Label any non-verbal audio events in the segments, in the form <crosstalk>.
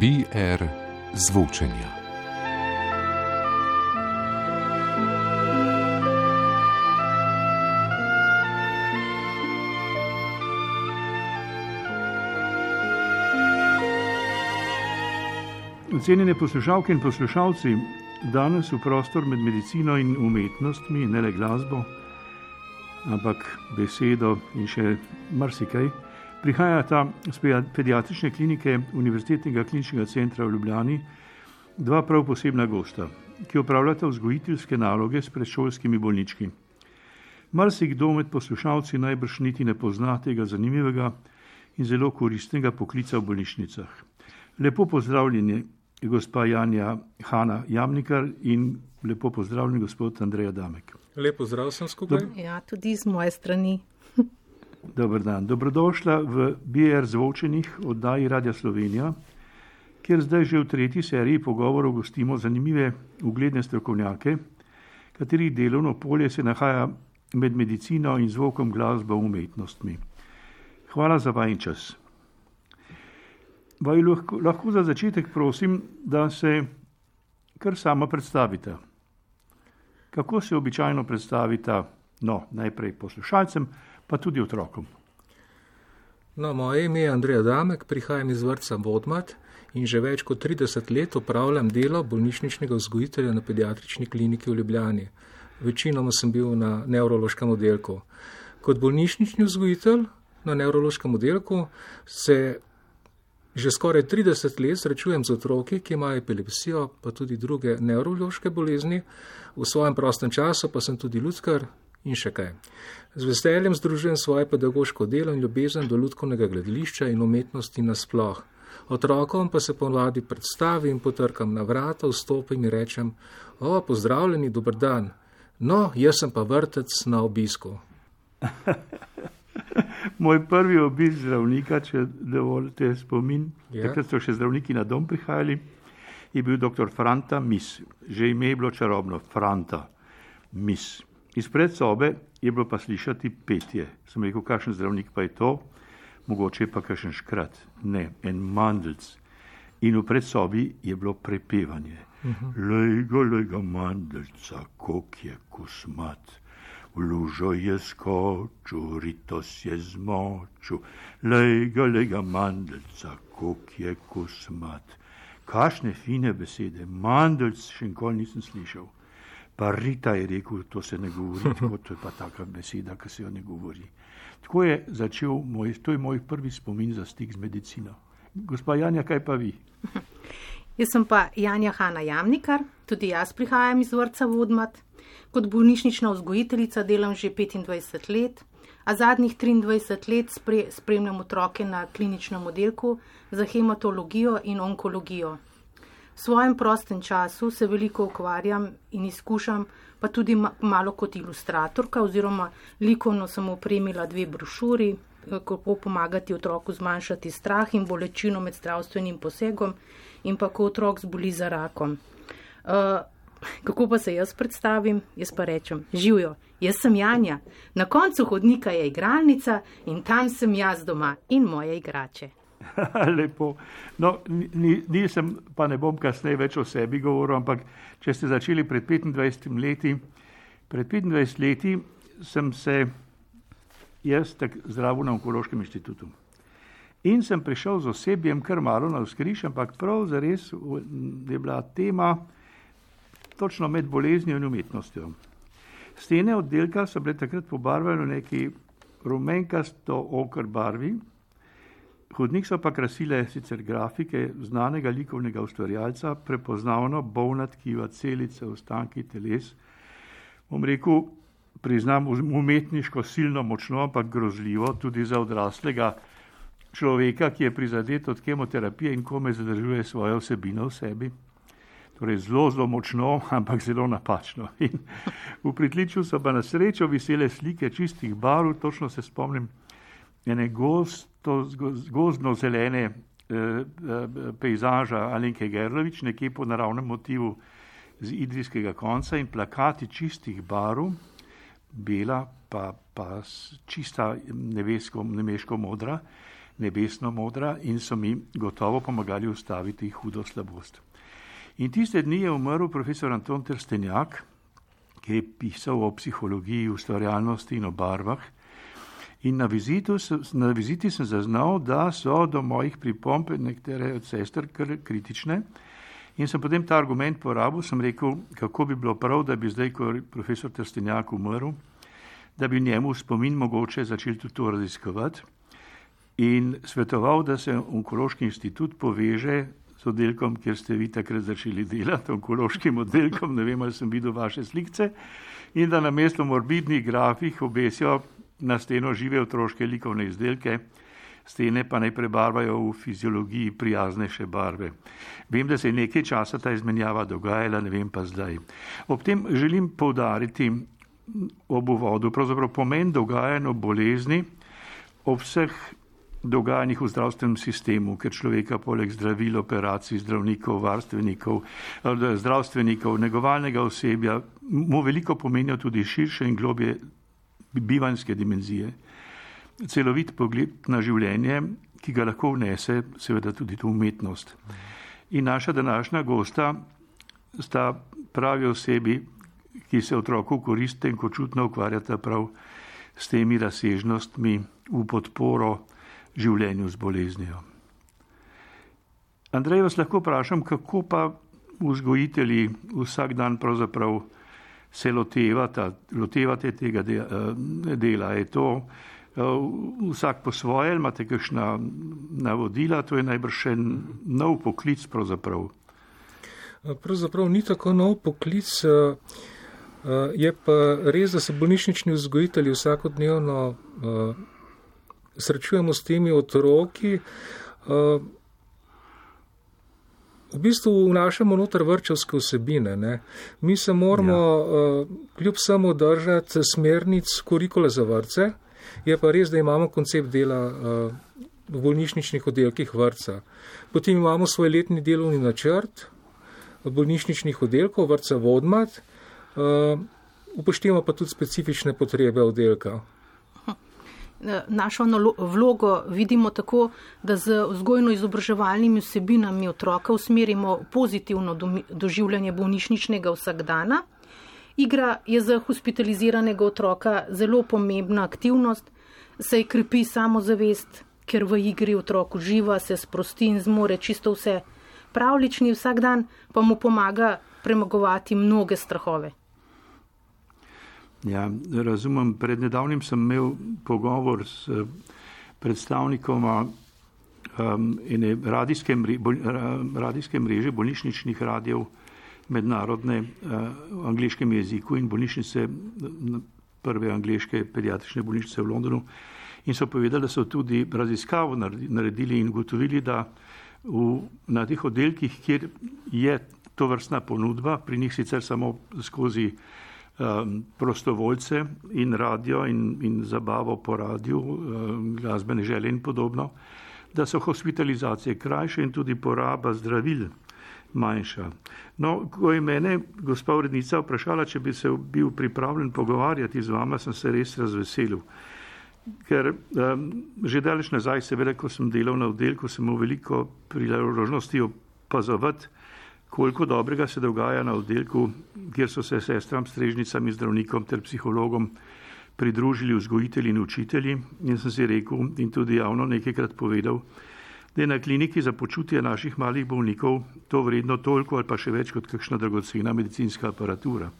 BR zvočenja. Cenjene poslušalke in poslušalci, danes v prostor med medicino in umetnostmi, ne le glasbo, ampak besedo in še marsikaj, prihajata z pediatrične klinike Univerzitetnega kliničnega centra v Ljubljani dva prav posebna gosta, ki opravljata vzgojiteljske naloge s predšolskimi bolnički. Marsikdo med poslušalci najbrž niti ne pozna tega zanimivega in zelo koristnega poklica v bolnišnicah. Lepo pozdravljeni gospa Janja Hanna Jamnikar in lepo pozdravljen gospod Andrej Damek. Lepo zdrav sem skupaj. Ja, tudi z moje strani. Dobr dan. Dobrodošla v BR zvočenih oddaji Radia Slovenija, kjer zdaj že v tretji seriji pogovorov gostimo zanimive ugledne strokovnjake, katerih delovno polje se nahaja med medicino in zvokom glasba umetnostmi. Hvala za vajen čas. Vaj lahko, lahko za začetek prosim, da se kar sama predstavite. Kako se običajno predstavite, no, najprej poslušalcem, pa tudi otrokom? No, moje ime je Andrej Damek, prihajam iz vrca Vodmat in že več kot 30 let upravljam delo bolnišničnega vzgojitelja na pediatrični kliniki v Ljubljani. Večinoma sem bil na nevrološkem oddelku. Kot bolnišnični vzgojitelj na nevrološkem oddelku se Že skoraj 30 let srečujem z otroki, ki imajo epilepsijo, pa tudi druge nevrološke bolezni, v svojem prostem času pa sem tudi ljudskar in še kaj. Z veseljem združujem svoje pedagoško delo in ljubezen do ljudskega gledališča in umetnosti nasploh. Otrokom pa se ponovadi predstavim, potrkam na vrata, vstopim in rečem: O, pozdravljeni, dober dan. No, jaz sem pa vrtec na obisku. <laughs> Moj prvi obisk zdravnika, če dovolite spomin, ja. takrat so še zdravniki na dom prihajali, je bil dr. Franta Mis. Že ime je bilo čarobno, Franta Mis. Izpred sobe je bilo pa slišati petje. Sem rekel, kakšen zdravnik pa je to, mogoče pa kakšen škrat. Ne, en mandelc. In v predsobi je bilo prepevanje. Uh -huh. Lejgo, lejgo mandelca, kok je kosmat. V lužo je skočil, ritos je zmočil, lega, lega mandelca, kok je kosmat. Kašne fine besede, mandelc še nikoli nisem slišal. Pa Rita je rekel, to se ne govori, <laughs> tako to je pa taka beseda, ki se jo ne govori. Tako je začel moj, to je moj prvi spomin za stik z medicino. Gospa Janja, kaj pa vi? <laughs> Jaz sem pa Janja Hanna Jamnikar, tudi jaz prihajam iz vrca Vodmat. Kot bolnišnična vzgojiteljica delam že 25 let, a zadnjih 23 let spre, spremljam otroke na kliničnem oddelku za hematologijo in onkologijo. V svojem prostem času se veliko ukvarjam in izkušam, pa tudi malo kot ilustratorka oziroma likovno sem opremila dve brošuri, kako pomagati otroku zmanjšati strah in bolečino med zdravstvenim posegom in pa ko otrok zboli za rakom. Uh, Kako pa se jaz predstavim? Jaz pa rečem: Živijo, jaz sem Janja, na koncu hodnika je igralnica in tam sem jaz doma in moje igrače. <laughs> Lepo. No, nisem, pa ne bom kasneje več o sebi govoril, ampak če ste začeli pred 25 leti, pred 25 leti sem se jaz tako zdravil na onkološkem inštitutu. In sem prišel z osebjem kar malo na vzkriž, ampak prav zares je bila tema, točno med boleznijo in umetnostjo. Stene oddelka so bile takrat pobarvane v neki rumenkasto okr barvi, hodnik so pa krasile sicer grafike znanega likovnega ustvarjalca, prepoznavno bolna tkiva, celice, ostanki teles. Bom rekel, priznam, umetniško silno močno, ampak grozljivo tudi za odraslega človeka, ki je prizadet od kemoterapije in kome zadržuje svojo vsebino v sebi torej zelo, zelo močno, <laughs> ampak zelo napačno. In v pritličju so pa na srečo visele slike čistih barv, točno se spomnim ene gosto, gozdno zelene eh, eh, pejzaža Alenke Gerlovič, nekje po naravnem motivu z idrijskega konca in plakati čistih barv, bela pa, pa čista nebesko, nemeško modra. nebesno modra in so mi gotovo pomagali ustaviti hudo slabost. In tiste dni je umrl profesor Anton Trstenjak, ki je pisal o psihologiji, ustvarjalnosti in o barvah. In na, vizitu, na viziti sem zaznal, da so do mojih pripomb nekatere od sester kritične. In sem potem ta argument porabil, sem rekel, kako bi bilo prav, da bi zdaj, ko je profesor Trstenjak umrl, da bi njemu spomin mogoče začeli tudi to raziskovati. In svetoval, da se onkološki institut poveže z oddelkom, kjer ste vi takrat začeli delati, onkološkim oddelkom, ne vem, ali sem videl vaše slikce, in da na mesto morbidnih grafih obesijo na steno žive otroške likovne izdelke, stene pa naj prebarvajo v fiziologiji prijaznejše barve. Vem, da se je nekaj časa ta izmenjava dogajala, ne vem pa zdaj. Ob tem želim povdariti ob uvodu pravzaprav pomen dogajanja bolezni ob vseh dogajanjih v zdravstvenem sistemu, ker človeka poleg zdravil, operacij, zdravnikov, varstvenikov, eh, zdravstvenikov, negovalnega osebja, mu veliko pomenijo tudi širše in globje bivanske dimenzije. Celovit pogled na življenje, ki ga lahko vnese seveda tudi tu umetnost. In naša današnja gosta sta pravi osebi, ki se otroku koriste in kočutno ukvarjata prav s temi razsežnostmi v podporo življenju z boleznijo. Andrej, vas lahko vprašam, kako pa vzgojitelji vsak dan pravzaprav se lotevate, lotevate tega dela. Je to eh, vsak po svoje, imate kakšna navodila, to je najbrž še nov poklic pravzaprav. Pravzaprav ni tako nov poklic. Je pa res, da se bolnišnični vzgojitelji vsakodnevno srečujemo s temi otroki. V bistvu vnašamo noter vrčevske vsebine. Ne. Mi se moramo ja. uh, kljub samo držati smernic kurikula za vrce. Je pa res, da imamo koncept dela uh, v bolnišničnih oddelkih vrca. Potem imamo svoj letni delovni načrt bolnišničnih oddelkov vrca Vodmat. Uh, upoštevamo pa tudi specifične potrebe oddelka. Našo vlogo vidimo tako, da z vzgojno-izobraževalnimi vsebinami otroka usmerimo pozitivno doživljanje bolnišničnega vsakdana. Igra je za hospitaliziranega otroka zelo pomembna aktivnost, saj krepi samozavest, ker v igri otrok uživa, se sprosti in zmore čisto vse. Pravlični vsakdan pa mu pomaga premagovati mnoge strahove. Ja, razumem. Pred nedavnim sem imel pogovor s eh, predstavnikoma um, ene radijske, mre, bol, radijske mreže bolnišničnih radijev mednarodne uh, v angliškem jeziku in bolnišnice, prve angliške pediatrične bolnišnice v Londonu. In so povedali, da so tudi raziskavo naredili in ugotovili, da v, na teh oddelkih, kjer je to vrstna ponudba, pri njih sicer samo skozi um, prostovoljce in radio in, in zabavo po radiju, um, glasbene želje in podobno, da so hospitalizacije krajše in tudi poraba zdravil manjša. No, ko je mene gospa urednica vprašala, če bi se bil pripravljen pogovarjati z vama, sem se res razveselil. Ker um, že daleč nazaj, seveda, ko sem delal na oddelku, sem imel veliko priložnosti opazovati, koliko dobrega se dogaja na oddelku, kjer so se sestram, strežnicami, zdravnikom ter psihologom pridružili vzgojitelji in učitelji. In sem si rekel in tudi javno nekajkrat povedal, da je na kliniki za počutje naših malih bolnikov to vredno toliko ali pa še več kot kakšna dragocena medicinska aparatura.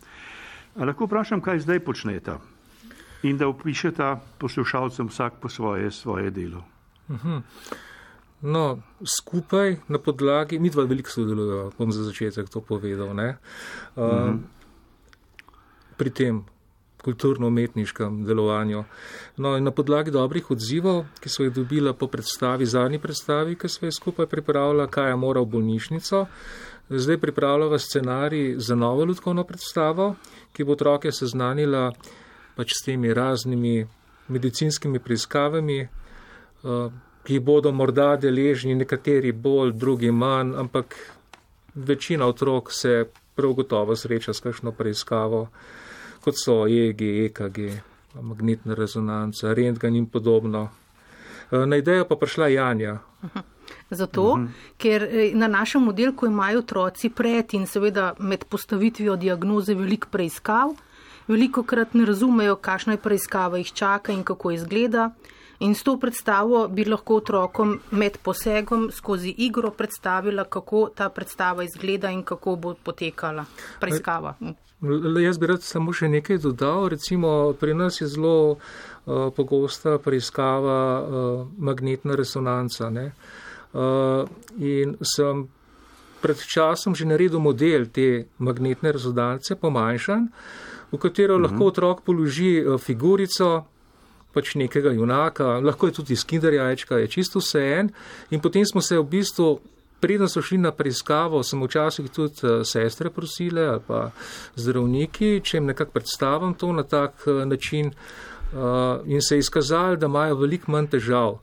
A lahko vprašam, kaj zdaj počneta in da opišeta poslušalcem vsak po svoje, svoje delo. Uh mhm. -huh. No, skupaj na podlagi, mi dva veliko sodelujemo, bom za začetek to povedal, ne, uh, mm -hmm. pri tem kulturno-umetniškem delovanju. No, na podlagi dobrih odzivov, ki so jih dobila po predstavi, zadnji predstavi, ki smo jih skupaj pripravila, kaj je moral bolnišnico, zdaj pripravljava scenarij za novo ljudkovno predstavo, ki bo otroke seznanila pač s temi raznimi medicinskimi preiskavami. Uh, ki bodo morda deležni, nekateri bolj, drugi manj, ampak večina otrok se prav gotovo sreča s kakšno preiskavo, kot so EG, EKG, magnetna rezonanca, rentgen in podobno. Na idejo pa prišla Janja. Zato, uh -huh. ker na našem oddelku imajo otroci pred in seveda med postavitvijo diagnoze veliko preiskav, veliko krat ne razumejo, kakšna je preiskava jih čaka in kako izgleda. In s to predstavo bi lahko otrokom med posegom skozi igro predstavila, kako ta predstava izgleda in kako bo potekala preiskava. Jaz bi rad samo še nekaj dodal. Recimo, pri nas je zelo uh, pogosta preiskava uh, magnetna resonanca. Uh, in sem pred časom že naredil model te magnetne rezonance, pomanjšan, v katero uh -huh. lahko otrok položi uh, figurico, pač nekega junaka, lahko je tudi skinder jajčka, je čisto vse en. In potem smo se v bistvu, preden so šli na preiskavo, sem včasih tudi uh, sestre prosile ali pa zdravniki, če jim nekako predstavim to na tak uh, način uh, in se je izkazali, da imajo veliko manj težav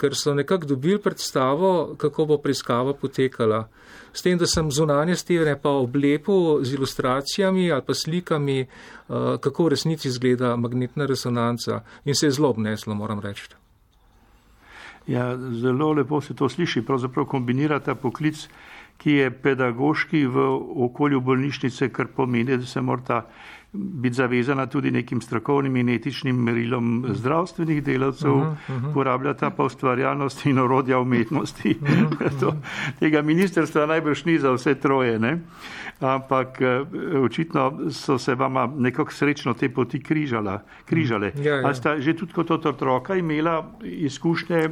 ker so nekako dobili predstavo, kako bo preiskava potekala. S tem, da sem zunanje stene pa oblepil z ilustracijami ali pa slikami, uh, kako v resnici izgleda magnetna resonanca in se je zelo obneslo, moram reči. Ja, zelo lepo se to sliši. Pravzaprav kombinirata poklic, ki je pedagoški v okolju bolnišnice, kar pomeni, da se morata biti zavezana tudi nekim strokovnim in etičnim merilom zdravstvenih delavcev, uh -huh, uh -huh. porabljata pa ustvarjalnost in orodja umetnosti. Uh -huh, to, tega ministrstva najbrž ni za vse troje, ne? ampak eh, očitno so se vama nekako srečno te poti križala, križale. Ja, ja. Ali sta že tudi kot otroka imela izkušnje eh,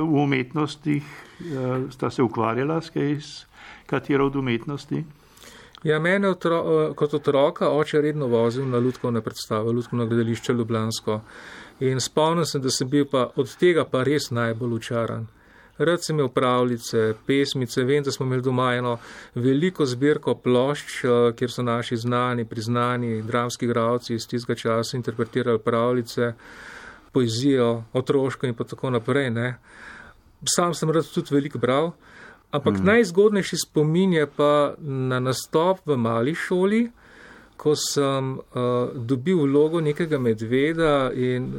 v umetnostih, eh, sta se ukvarjala s kaj, s katero od umetnosti? Ja, mene otro, eh, kot otroka oče redno vozil na lutkovne predstave, lutkovno gledališče Ljubljansko. In spomnim se, da sem bil pa od tega pa res najbolj učaran. Rad sem imel pravljice, pesmice, vem, da smo imeli doma eno veliko zbirko plošč, eh, kjer so naši znani, priznani dramski gravci iz tistega časa interpretirali pravljice, poezijo, otroško in pa tako naprej. Ne. Sam sem rad tudi veliko bral. Ampak hmm. najzgodnejši spomin je pa na nastop v mali šoli, ko sem uh, dobil vlogo nekega medveda in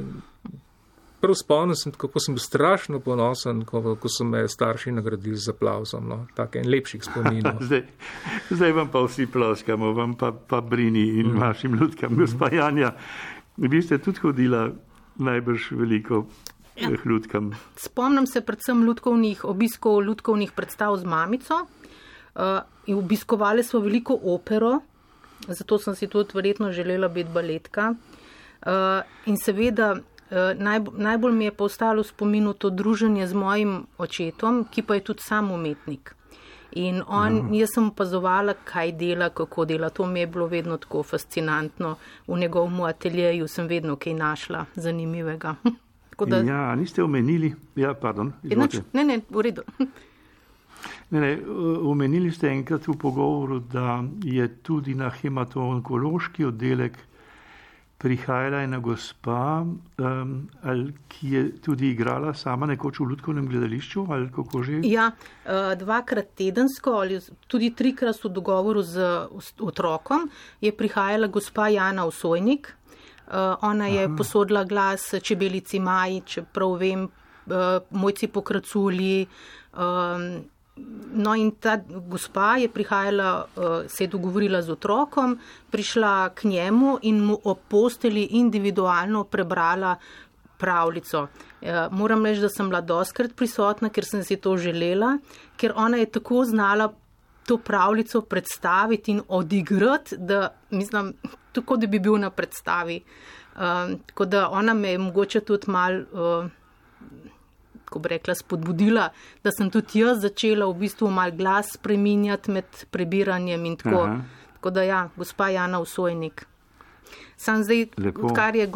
prav spomnim se, kako sem bil strašno ponosen, ko, ko so me starši nagradili z aplauzom. No? Tako en lepših spominov. <laughs> zdaj, zdaj vam pa vsi ploskamo, vam pa, pa brini in hmm. vašim ljudkam, gospa Janja. Vi ste tudi hodila najbrž veliko ja. ljudkam. Spomnim se predvsem ljudkovnih obiskov, ljudkovnih predstav z mamico. Uh, obiskovali smo veliko opero, zato sem si tudi verjetno želela biti baletka. Uh, in seveda uh, naj, najbolj mi je pa ostalo spominu to druženje z mojim očetom, ki pa je tudi sam umetnik. In on, mm. jaz sem opazovala, kaj dela, kako dela. To mi je bilo vedno tako fascinantno. V njegovem ateljeju sem vedno kaj našla zanimivega. <laughs> Da... Ja, niste omenili, ja, pardon. Enač, ne, ne, v redu. <laughs> Ne, ne, omenili ste enkrat v pogovoru, da je tudi na hematoonkološki oddelek prihajala ena gospa, um, ali, ki je tudi igrala sama nekoč v Ludkovnem gledališču? Ja, uh, dvakrat tedensko ali tudi trikrat v dogovoru z otrokom je prihajala gospa Jana Osojnik. Uh, ona je Aha. posodila glas čebelici Maji, čeprav vem, uh, mojci pokraculi. Um, no in ta gospa je prihajala, uh, se je dogovorila z otrokom, prišla k njemu in mu o posteli individualno prebrala pravljico. Uh, moram reči, da sem bila doskrat prisotna, ker sem si to želela, ker ona je tako znala to pravljico predstaviti in odigrati, da mislim, tako da bi bil na predstavi. Um, tako da ona me je mogoče tudi mal, uh, ko bi rekla, spodbudila, da sem tudi jaz začela v bistvu mal glas spreminjati med prebiranjem in tako. Aha. Tako da ja, gospa Jana Usojnik. Sam zdaj, Lepo. odkar je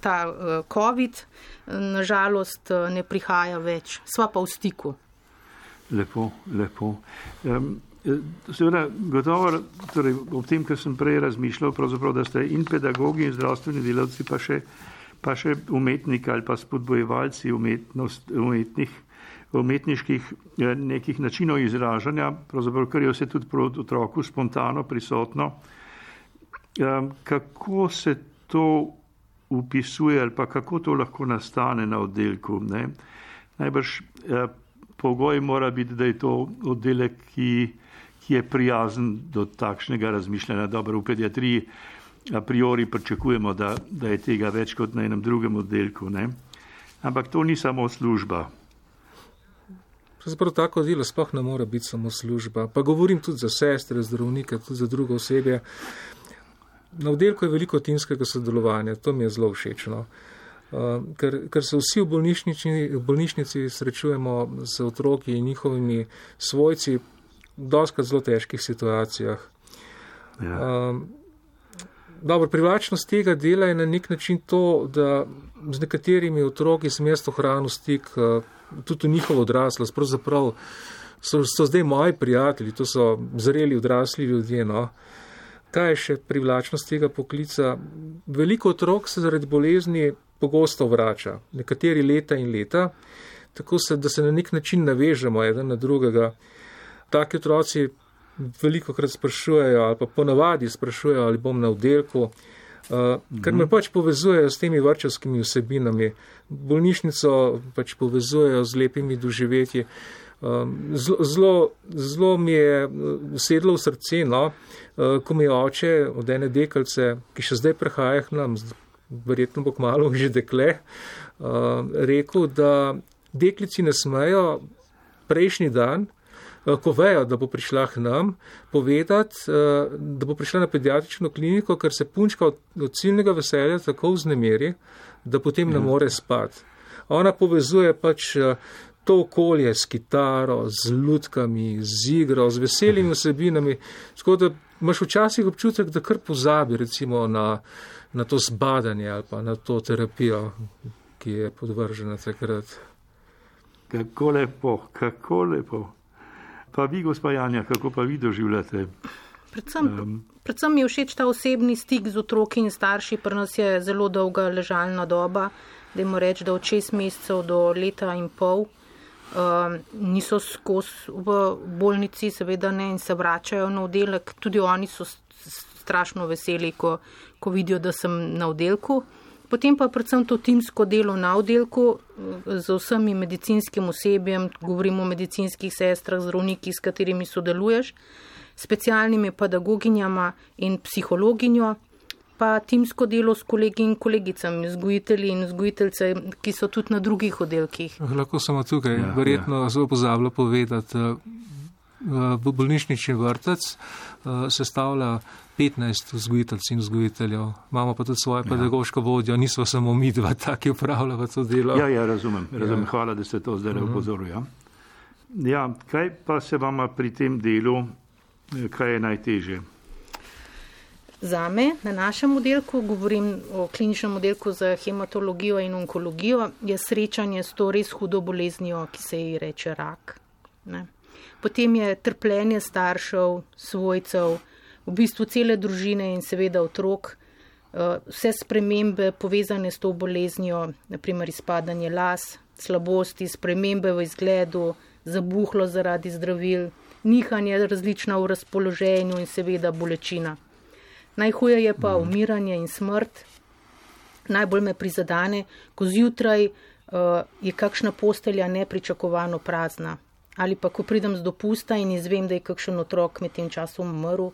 ta uh, COVID, nažalost uh, ne prihaja več. Sva pa v stiku. Lepo, lepo. Um, Seveda, gotovo, torej, ob tem, kar sem prej razmišljal, da ste in pedagogi, in zdravstveni delavci, pa še, pa še umetniki ali pa spodbojevalci umetnost, umetnih, umetniških eh, nekih načinov izražanja, kar je vse tudi proti otroku spontano prisotno. Eh, kako se to upisuje ali pa kako to lahko nastane na oddelku? Ne? Najbrž eh, pogoj mora biti, da je to oddelek, ki, ki je prijazen do takšnega razmišljanja. Dobro, v pediatriji a priori pričakujemo, da, da je tega več kot na enem drugem oddelku. Ne? Ampak to ni samo služba. Pravzaprav tako delo sploh ne more biti samo služba. Pa govorim tudi za sestre, zdravnike, tudi za druge osebe. Na oddelku je veliko timskega sodelovanja, to mi je zelo všeč. No. Uh, ker, ker se vsi v bolnišnici, v bolnišnici srečujemo z otroki in njihovimi svojci doskrat zelo težkih situacijah. Ja. Uh, dobro, privlačnost tega dela je na nek način to, da z nekaterimi otroki sem jaz ohranil stik, uh, tudi v njihovo odraslost. Pravzaprav so, so zdaj moji prijatelji, to so zreli odrasli ljudje. No. Kaj je še privlačnost tega poklica? Veliko otrok se zaradi bolezni pogosto vrača, nekateri leta in leta, tako se, da se na nek način navežemo eden na drugega. Taki otroci veliko krat sprašujejo ali pa ponavadi sprašujejo, ali bom na oddelku, uh, ker me pač povezujejo s temi vrčevskimi vsebinami. Bolnišnico pač povezujejo z lepimi doživetji. Um, zelo, zelo mi je sedlo v srce, no, uh, ko mi je oče od ene dekalce, ki še zdaj prehaja k nam, verjetno bo kmalo že dekle, uh, rekel, da deklici ne smejo prejšnji dan, ko vejo, da bo prišla k nam, povedati, uh, da bo prišla na pediatrično kliniko, ker se punčka od, od ciljnega veselja tako vznemeri, da potem ne ja. more spati. Ona povezuje pač to okolje s kitaro, z lutkami, z igro, z veselimi vsebinami. Tako da imaš včasih občutek, da kar pozabi recimo na, na to zbadanje ali pa na to terapijo, ki je podvržena takrat. Kako lepo, kako lepo. Pa vi, gospa Janja, kako pa vi doživljate? Predvsem, um, predvsem mi je všeč ta osebni stik z otroki in starši, pri nas je zelo dolga ležalna doba, da jim reč, da od šest mesecev do leta in pol. Uh, niso skozi v bolnici, seveda ne, in se vračajo na oddelek. Tudi oni so strašno veseli, ko, ko vidijo, da sem na oddelku. Potem pa predvsem to timsko delo na oddelku eh, z vsemi medicinskim osebjem, govorimo o medicinskih sestrah, zdravniki, s katerimi sodeluješ, specialnimi pedagoginjama in psihologinjo pa timsko delo s kolegi in kolegicami, vzgojitelji in vzgojiteljce, ki so tudi na drugih oddelkih. Lahko samo tukaj, ja, verjetno ja. zelo pozabljam povedati. V bolnišnični vrtec sestavlja 15 vzgojiteljcev in vzgojiteljev, imamo pa tudi svojo ja. pedagoško vodjo, nismo samo mi dva, taki upravljamo to delo. Ja, ja, razumem, razumem. Ja. Hvala, da ste to zdaj uh mhm. -huh. upozorili. Ja. ja, kaj pa se vama pri tem delu, eh, kaj je najtežje? Za me, na našem oddelku, govorim o kliničnem oddelku za hematologijo in onkologijo, je srečanje s to res hudo boleznijo, ki se ji reče rak. Ne. Potem je trpljenje staršev, svojcev, v bistvu cele družine in seveda otrok, eh, vse spremembe povezane s to boleznijo, naprimer izpadanje las, slabosti, spremembe v izgledu, zabuhlo zaradi zdravil, nihanje različna v razpoloženju in seveda bolečina. Najhuje je pa mhm. umiranje in smrt. Najbolj me prizadane, ko zjutraj uh, je kakšna postelja nepričakovano prazna. Ali pa ko pridem z dopusta in izvem, da je kakšen otrok med tem časom umrl.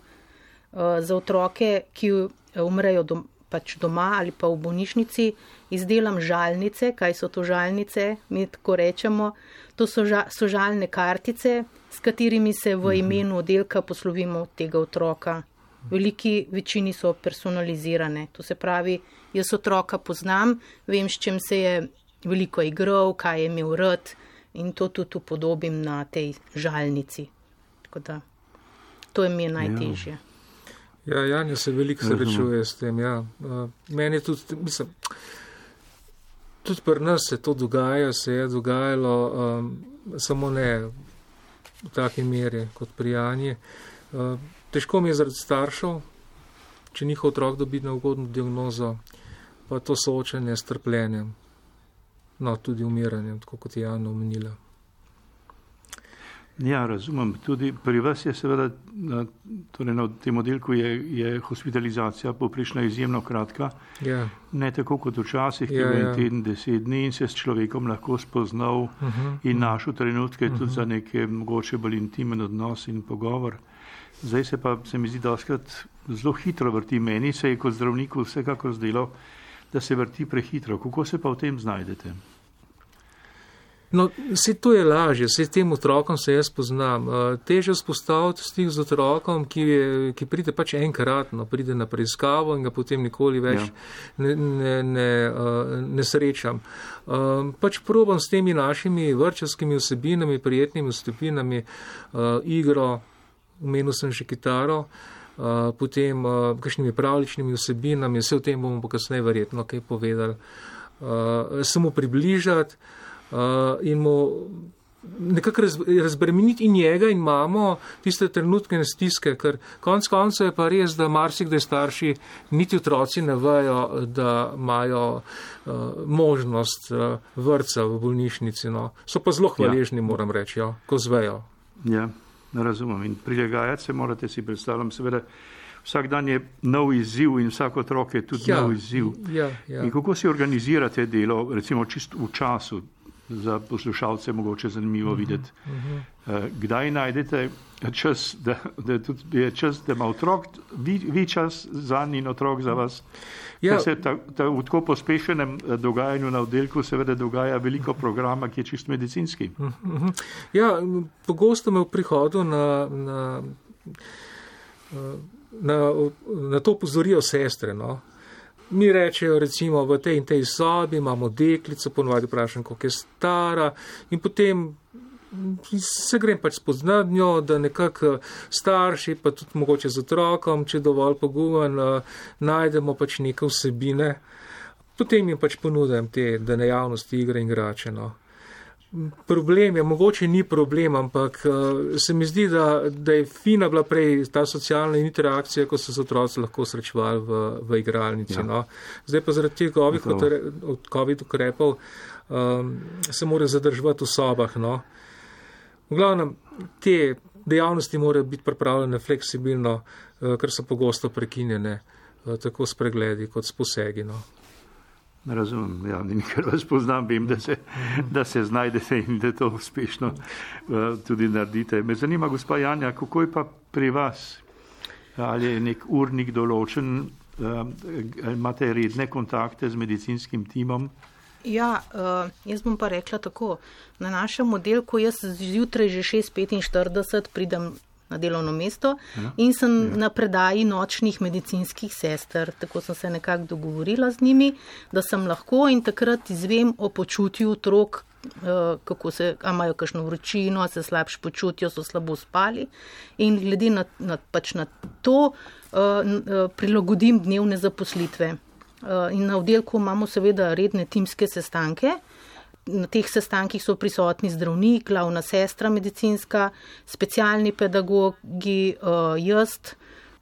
Uh, za otroke, ki eh, umrejo dom, pač doma ali pa v bolnišnici, izdelam žalnice. Kaj so to žalnice? Mi tako rečemo. To so, ža, so žalne kartice, s katerimi se v mhm. imenu oddelka poslovimo tega otroka veliki večini so personalizirane. To se pravi, jaz otroka poznam, vem, s čem se je veliko igral, kaj je imel rad in to tudi upodobim na tej žalnici. Tako da to je mi najtežje. Ja, ja Janja se veliko srečuje s tem. Ja. Meni je tudi, mislim, tudi pri nas se to dogaja, se je dogajalo, um, samo ne v taki meri kot pri Janji. Uh, Težko mi je zaradi staršev, če njihov otrok dobi neugodno diagnozo, pa to soočanje s trpljenjem, no tudi umiranjem, tako kot je Jana omenila. Ja, razumem. Tudi pri vas je seveda, torej na tem oddelku je, je hospitalizacija poprišna izjemno kratka. Ja. Ne tako kot včasih, ki je Ja, bil ja. en teden, deset dni in se s človekom lahko spoznal Uh -huh. in našel trenutke tudi za neke mogoče bolj intimen odnos in pogovor. Zdaj se pa se mi zdi, da oskrat zelo hitro vrti. Meni se je kot zdravniku vsekakor zdelo, da se vrti prehitro. Kako se pa v tem znajdete? No, se to je lažje, se tem otrokom se jaz poznam. Uh, teže vzpostaviti stik z otrokom, ki, je, ki pride pač enkratno, pride na preiskavo in ga potem nikoli več Ja. ne, ne, ne, uh, ne srečam. Um, pač probam s temi našimi vrčevskimi vsebinami, prijetnimi vsebinami, uh, igro, umenil sem že kitaro. Uh, potem uh, kakšnimi pravličnimi vsebinami, vse o tem bomo pa kasneje verjetno kaj povedali, uh, samo približati in mu nekako raz, razbremeniti in njega in mamo tiste trenutke stiske, ker konc koncev je pa res, da marsikdaj starši, niti otroci ne vejo, da imajo uh, možnost uh, vrca v bolnišnici. No. So pa zelo hvaležni, ja. moram reči, jo, ko zvejo. Ja, razumem. In prilagajati se morate si predstavljam, seveda vsak dan je nov izziv in vsak otrok je tudi Ja, nov izziv. ja, ja. In kako si organizirate delo, recimo čist v času, za poslušalce mogoče zanimivo videti, Eh, kdaj najdete čas, da, da, tudi je čas, da ima otrok, vi, vi čas za njih in otrok za vas. Ja. Ja. Se ta, ta, v tako pospešenem eh, dogajanju na oddelku seveda dogaja veliko programa, ki je čist medicinski. Mhm. Ja, m, pogosto me v prihodu na, na, na, na to pozorijo sestre. No. Mi rečejo, recimo, v tej in tej sobi imamo deklico, ponovadi vprašam, koliko je stara, in potem se grem pač spoznati njo, da nekako starši, pa tudi mogoče z otrokom, če dovolj pogumen, najdemo pač neke vsebine. Potem jim pač ponudim te dejavnosti, igre in igrače. No. Problem je, mogoče ni problem, ampak uh, se mi zdi, da, da je fina bila prej ta socialna interakcija, ko so se otroci lahko srečevali v, v igralnici. Ja. No. Zdaj pa zaradi teh utre- od COVID ukrepov um, se mora zadrževati v sobah. No. V glavnem, te dejavnosti morajo biti pripravljene fleksibilno, uh, ker so pogosto prekinjene, uh, tako s pregledi kot s posegi. No. Razumem, ja, ker vas poznam, vem, da se, da se znajdete in da to uspešno uh, tudi naredite. Me zanima, gospa Janja, kako je pa pri vas? Ali je nek urnik določen, uh, ali imate redne kontakte z medicinskim timom? Ja, uh, jaz bom pa rekla tako. Na našem oddelku jaz zjutraj že 6.45 pridem na delovno mesto ja, in sem ja. na predaji nočnih medicinskih sester. Tako sem se nekako dogovorila z njimi, da sem lahko in takrat izvem o počutju otrok, uh, kako se, imajo kakšno vročino, se slabše počutijo, so slabo spali. In glede na, na, pač na to uh, prilagodim dnevne zaposlitve. Uh, In na oddelku imamo seveda redne timske sestanke. Na teh sestankih so prisotni zdravnik, glavna sestra medicinska, specialni pedagogi, uh, jaz.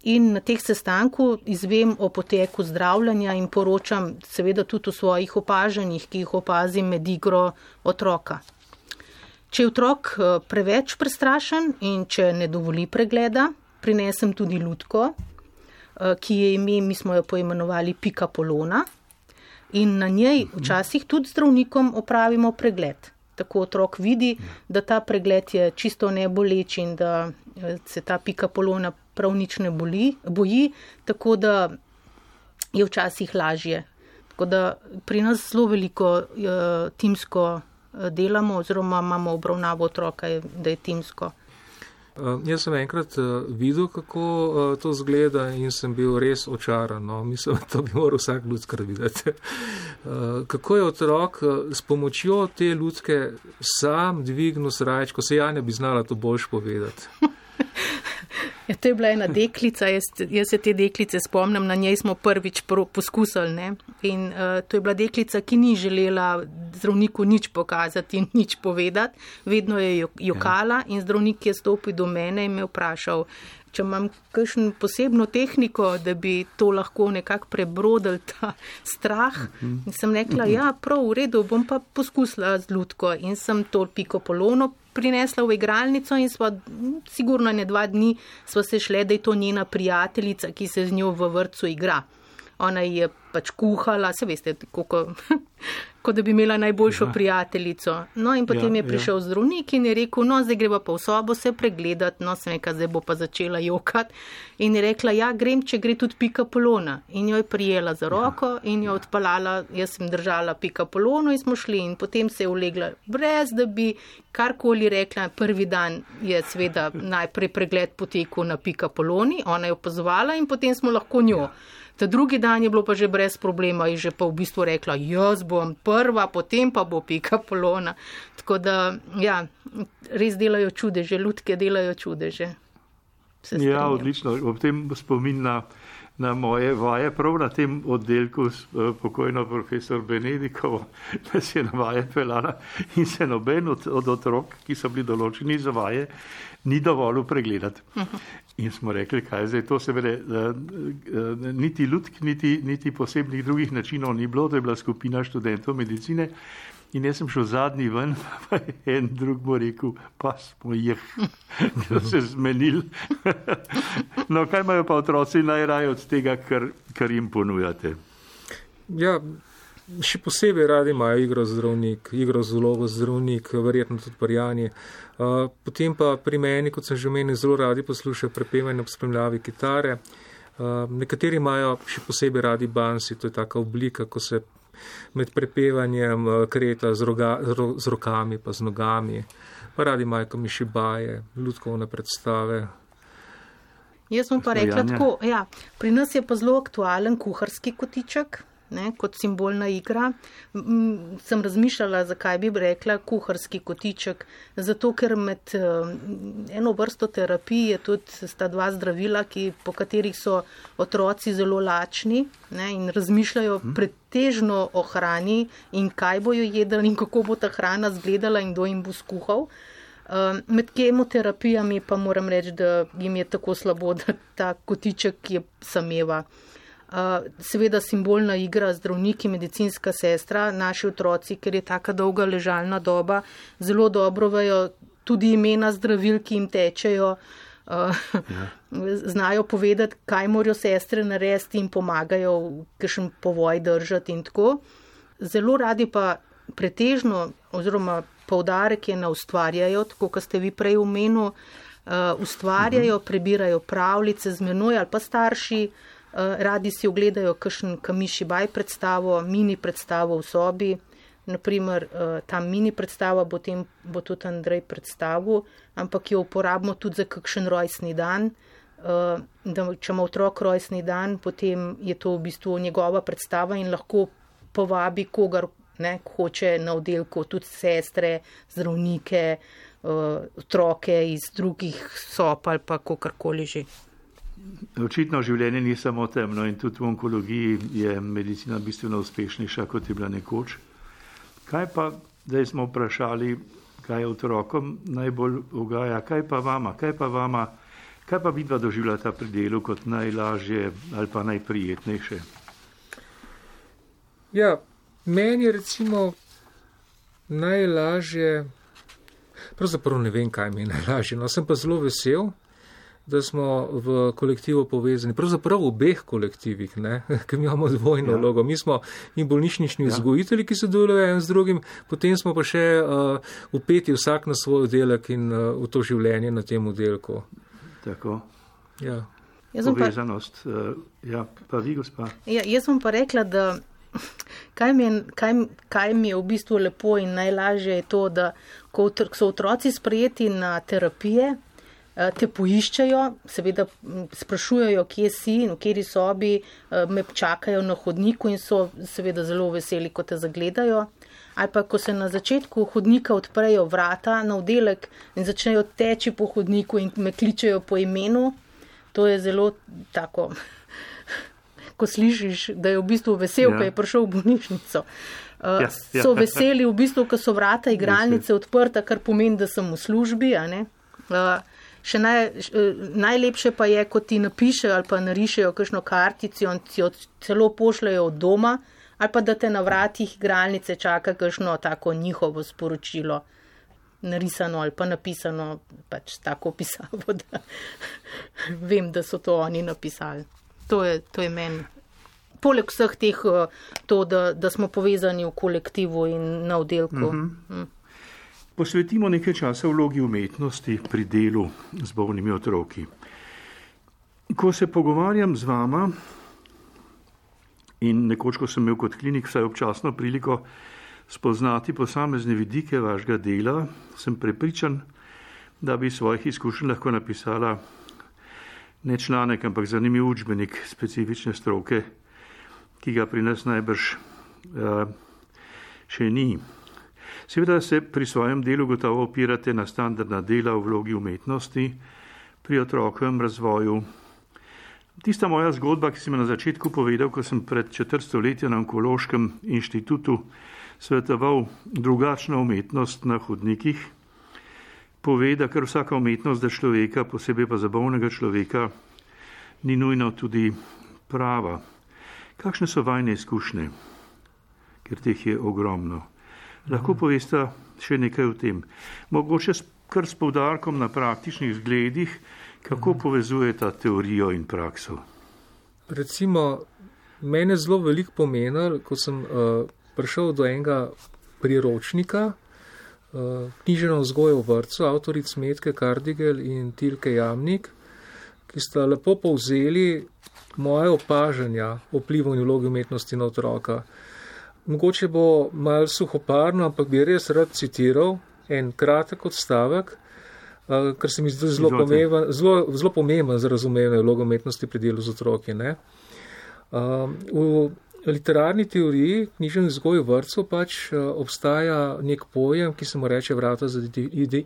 In na teh sestanku izvem o poteku zdravljanja in poročam seveda tudi o svojih opažanjih, ki jih opazim med igro otroka. Če je otrok eh, preveč prestrašen in če ne dovoli pregleda, prinesem tudi lutko, eh, ki je ime, mi smo jo poimenovali Pika Polona. In na njej včasih tudi zdravnikom opravimo pregled. Tako otrok vidi, da ta pregled je čisto neboleč in da eh, se ta pika polona prav nič ne boli, boji, tako da je včasih lažje. Tako da pri nas zelo veliko uh, timsko uh, delamo, oziroma imamo obravnavo otroka, da je timsko. Uh, jaz sem enkrat uh, videl, kako uh, to zgleda in sem bil res očaran. No. Mislim, da to bi moral vsak ljudskar videti. Kako je otrok s pomočjo te ljudske sam dvignil srajč, ko se Janja bi znala to boljš povedati. <laughs> Ja, to je bila ena deklica, jaz, jaz se te deklice spomnim, na njej smo prvič poskusili. Ne? In uh, to je bila deklica, ki ni želela zdravniku nič pokazati in nič povedati, vedno je jo- jokala in zdravnik je stopil do mene in me vprašal, če imam kakšno posebno tehniko, da bi to lahko nekako prebrodil ta strah. In sem rekla, ja, prav, v redu, bom pa poskusila z lutko in sem to piko polono prinesla v igralnico in sva, sigurno ne dva dni, sva se šle, da je to njena prijateljica, ki se z njo v vrtu igra. Ona je pač kuhala, se veste, kako, <laughs> kot da bi imela najboljšo ja. prijateljico. No, in potem ja, je prišel ja. zdravnik in je rekel, no, zdaj greva pa v sobo se pregledati, no, sem rekla, zdaj bo pa začela jokati. In je rekla, ja, grem, če gre tudi pika polona. In jo je prijela za roko ja. in jo odpalala, jaz sem držala pika polono in smo šli in potem se je ulegla, brez da bi karkoli rekla. Prvi dan je sveda <laughs> najprej pregled potekel na pika poloni, ona je opazovala in potem smo lahko njo. Ja. Ta drugi dan je bilo pa že brez problema in že pa v bistvu rekla, jaz bom prva, potem pa bo pika polona. Tako da, ja, res delajo čudeže, ljudke delajo čudeže. Ja, odlično. Ob tem spomin na, na moje vaje, prav na tem oddelku s uh, pokojno profesor Benedikovo, <laughs> da se je na vaje pelala in se noben od, od otrok, ki so bili določeni za vaje, ni dovolj pregledati. In smo rekli, kaj zdaj to, seveda, uh, uh, niti ljudk, niti, niti posebnih drugih načinov ni bilo, to je bila skupina študentov medicine. In jaz sem šel zadnji ven, <laughs> pa je en drug bo rekel, pa smo jih, <laughs> da se zmenili. <laughs> no, kaj imajo pa otroci najraje od tega, kar, kar jim ponujate? Ja, še posebej radi imajo igro zdravnik, igro z vlogo zdravnik, verjetno tudi parjanje. Uh, potem pa pri meni, kot sem že omenil, zelo radi poslušajo prepevanje ob spremljavi kitare. Uh, nekateri imajo še posebej radi bansi, to je taka oblika, ko se med prepevanjem eh, kreta z, roga, z rokami, pa z nogami, pa radi majko mišibaje, ljudkovne predstave. Jaz sem pa rekla tako, ja, pri nas je pa zelo aktualen kuharski kotiček ne, kot simbolna igra. M, sem razmišljala, zakaj bi rekla kuharski kotiček. Zato, ker med uh, eno vrsto terapij je tudi sta dva zdravila, ki, po katerih so otroci zelo lačni ne, in razmišljajo hmm. pretežno o hrani in kaj bojo jedli in kako bo ta hrana zgledala in kdo jim bo skuhal. Uh, med kemoterapijami pa moram reči, da jim je tako slabo, da ta kotiček je sameva. Eh, seveda simbolna igra, zdravniki, medicinska sestra, naši otroci, ker je taka dolga ležalna doba, zelo dobro vejo tudi imena zdravil, ki jim tečejo. Uh, ja. <laughs> Znajo povedati, kaj morajo sestre narediti in pomagajo, kakšen povoj držati in tako. Zelo radi pa pretežno, oziroma poudarek je na ustvarjajo, tako kot ste vi prej omenili, uh, ustvarjajo, mhm. prebirajo pravljice z menoj ali pa starši, uh, radi si ogledajo kakšen kamiši baj predstavo, mini predstavo v sobi. Naprimer, eh, ta mini predstava bo, tem, bo tudi Andrej predstavil, ampak jo uporabimo tudi za kakšen rojstni dan. Eh, da, če ima otrok rojstni dan, potem je to v bistvu njegova predstava in lahko povabi kogar ne, hoče na oddelku, tudi sestre, zdravnike, otroke iz drugih sob ali pa kakorkoli že. Očitno življenje ni samo temno in tudi v onkologiji je medicina bistveno uspešnejša, kot je bila nekoč. Kaj pa, da smo vprašali, kaj otrokom najbolj ugaja, kaj pa vama, kaj pa vama, kaj pa vidva doživljata pri delu kot najlažje ali pa najprijetnejše? Ja, meni je recimo najlažje, pravzaprav ne vem, kaj mi je najlažje, no sem pa zelo vesel, da smo v kolektivu povezani, pravzaprav v obeh kolektivih, <laughs> ki imamo dvojno ja. vlogo. Mi smo in bolnišnični ja. vzgojitelji, ki sodelujejo en z drugim, potem smo pa še uh, upeti vsak na svoj oddelek in uh, v to življenje na tem oddelku. Tako. Ja. Povezanost. Pa, uh, ja, pa vi, gospa. Ja, jaz sem pa rekla, da. Kaj mi, je, kaj, kaj mi je v bistvu lepo in najlažje je to, da ko so otroci sprejeti na terapije, te poiščejo, seveda sprašujejo, kje si in v kateri sobi, eh, me čakajo na hodniku in so seveda zelo veseli, ko te zagledajo. Ali pa, ko se na začetku hodnika odprejo vrata na oddelek in začnejo teči po hodniku in me kličejo po imenu, to je zelo tako, <laughs> ko slišiš, da je v bistvu vesel, ja. ko je prišel v bolnišnico. Uh, ja, ja. So veseli v bistvu, ko so vrata <laughs> igralnice odprta, kar pomeni, da sem v službi. Uh, Še naj, najlepše pa je, ko ti napišejo ali pa narišejo kakšno kartico in ti jo celo pošljajo od doma, ali pa da te na vratih igralnice čaka kakšno tako njihovo sporočilo, narisano ali pa napisano, pač tako pisavo, <laughs> da vem, da so to oni napisali. To je, to je meni. Poleg vseh teh, to, da, da smo povezani v kolektivu in na oddelku. Uh -huh. mm. Posvetimo nekaj časa vlogi umetnosti pri delu z bolnimi otroki. Ko se pogovarjam z vama, in nekoč, ko sem imel kot klinik vsaj občasno priliko spoznati posamezne vidike vašega dela, sem prepričan, da bi svojih izkušenj lahko napisala ne članek, ampak zanimiv učbenik specifične stroke, ki ga pri nas najbrž uh, še ni. Seveda se pri svojem delu gotovo opirate na standardna dela v vlogi umetnosti, pri otrokovem razvoju. Tista moja zgodba, ki sem na začetku povedal, ko sem pred četrt stoletja na onkološkem inštitutu svetoval drugačno umetnost na hodnikih, pove, da kar vsaka umetnost za človeka, posebej pa za bolnega človeka, ni nujno tudi prava. Kakšne so vajne izkušnje, ker teh je ogromno? Lahko poveste še nekaj o tem. Mogoče kar s povdarkom na praktičnih zgledih, kako povezujete teorijo in prakso. Recimo, meni je zelo veliko pomenilo, ko sem uh, prišel do enega priročnika, uh, knjiženo vzgojo v vrtu, avtoric Metke Kardigel in Tilke Jamnik, ki sta lepo povzeli moje opažanja o vplivu in vlogi umetnosti na otroka. Mogoče bo mal suhoparno, ampak bi res rad citiral en kratek odstavek, uh, ker se mi zdi zelo pomemben, zelo, zelo pomemben za razumevanje vlogo umetnosti pri delu z otroki. Uh, v literarni teoriji, knjižni vzgoj v vrtu, pač uh, obstaja nek pojem, ki se mu reče vrata za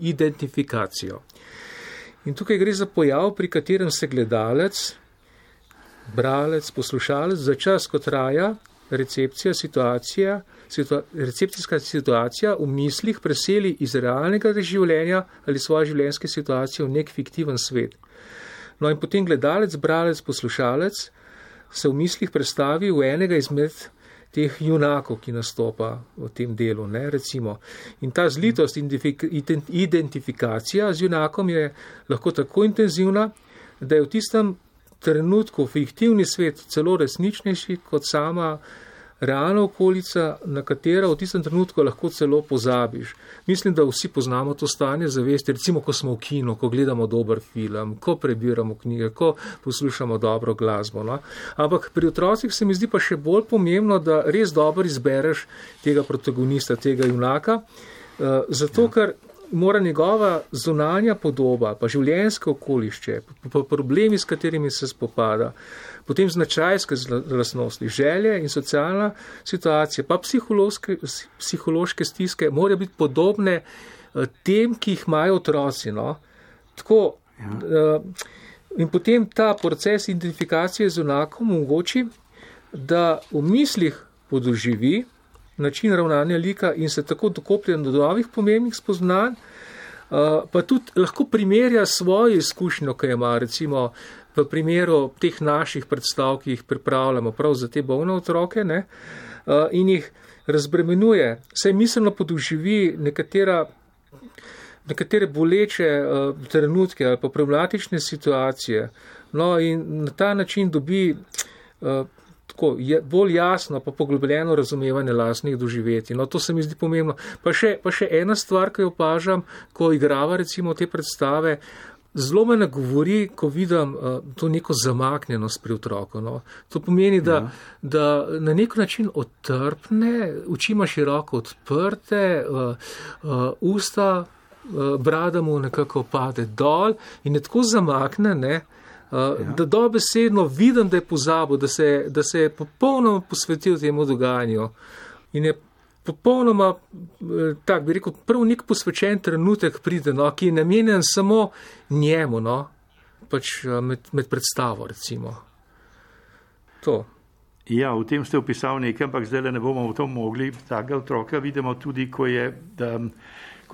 identifikacijo. In tukaj gre za pojav, pri katerem se gledalec, bralec, poslušalec za čas, ko traja, recepcija, situacija, situa, recepcijska situacija v mislih preseli iz realnega življenja ali svoje življenjske situacije v nek fiktiven svet. No in potem gledalec, bralec, poslušalec se v mislih predstavi v enega izmed teh junakov, ki nastopa v tem delu. Ne, recimo. in ta zlitost, identifikacija z junakom je lahko tako intenzivna, da je v tistem trenutku fiktivni svet celo resničnejši kot sama realna okolica, na katero v tistem trenutku lahko celo pozabiš. Mislim, da vsi poznamo to stanje zavesti, recimo, ko smo v kinu, ko gledamo dober film, ko prebiramo knjige, ko poslušamo dobro glasbo. No? Ampak pri otrocih se mi zdi pa še bolj pomembno, da res dobro izbereš tega protagonista, tega junaka, uh, zato ja. ker mora njegova zunanja podoba, pa življenjske okolišče, pa problemi, s katerimi se spopada, potem značajske lasnosti, želje in socialna situacija, pa psihološke, psihološke stiske, morajo biti podobne eh, tem, ki jih imajo otroci. No? Tako, ja. Eh, in potem ta proces identifikacije z unakom omogoči, da v mislih podoživi, način ravnanja lika in se tako dokopljen do novih pomembnih spoznanj, pa tudi lahko primerja svojo izkušnjo, ki jo ima recimo v primeru teh naših predstav, ki jih pripravljamo prav za te bolne otroke ne, in jih razbremenuje, saj miselno podoživi nekatera nekatere boleče uh, trenutke ali pa problematične situacije. No, in na ta način dobi uh, tako je, bolj jasno, pa poglobljeno razumevanje lastnih doživeti. No, to se mi zdi pomembno. Pa še, pa še ena stvar, ki jo opažam, ko igrava recimo te predstave. Zelo me nagovori, ko vidim uh, to neko zamaknjenost pri otroku. No. To pomeni, da, ja. da na nek način otrpne, oči ima široko odprte, uh, uh, usta, uh, brada mu nekako pade dol in je tako zamakne, ne, uh, ja. Da dobesedno vidim, da je pozabil, da se, da se je popolnoma posvetil temu dogajanju. In je popolnoma, eh, tako bi rekel, prvi nek posvečen trenutek pride, no, ki je namenjen samo njemu, no, pač eh, med, med predstavo, recimo. To. Ja, v tem ste opisali nekaj, ampak zdaj ne bomo v to mogli. Takega otroka vidimo tudi, ko je. Da,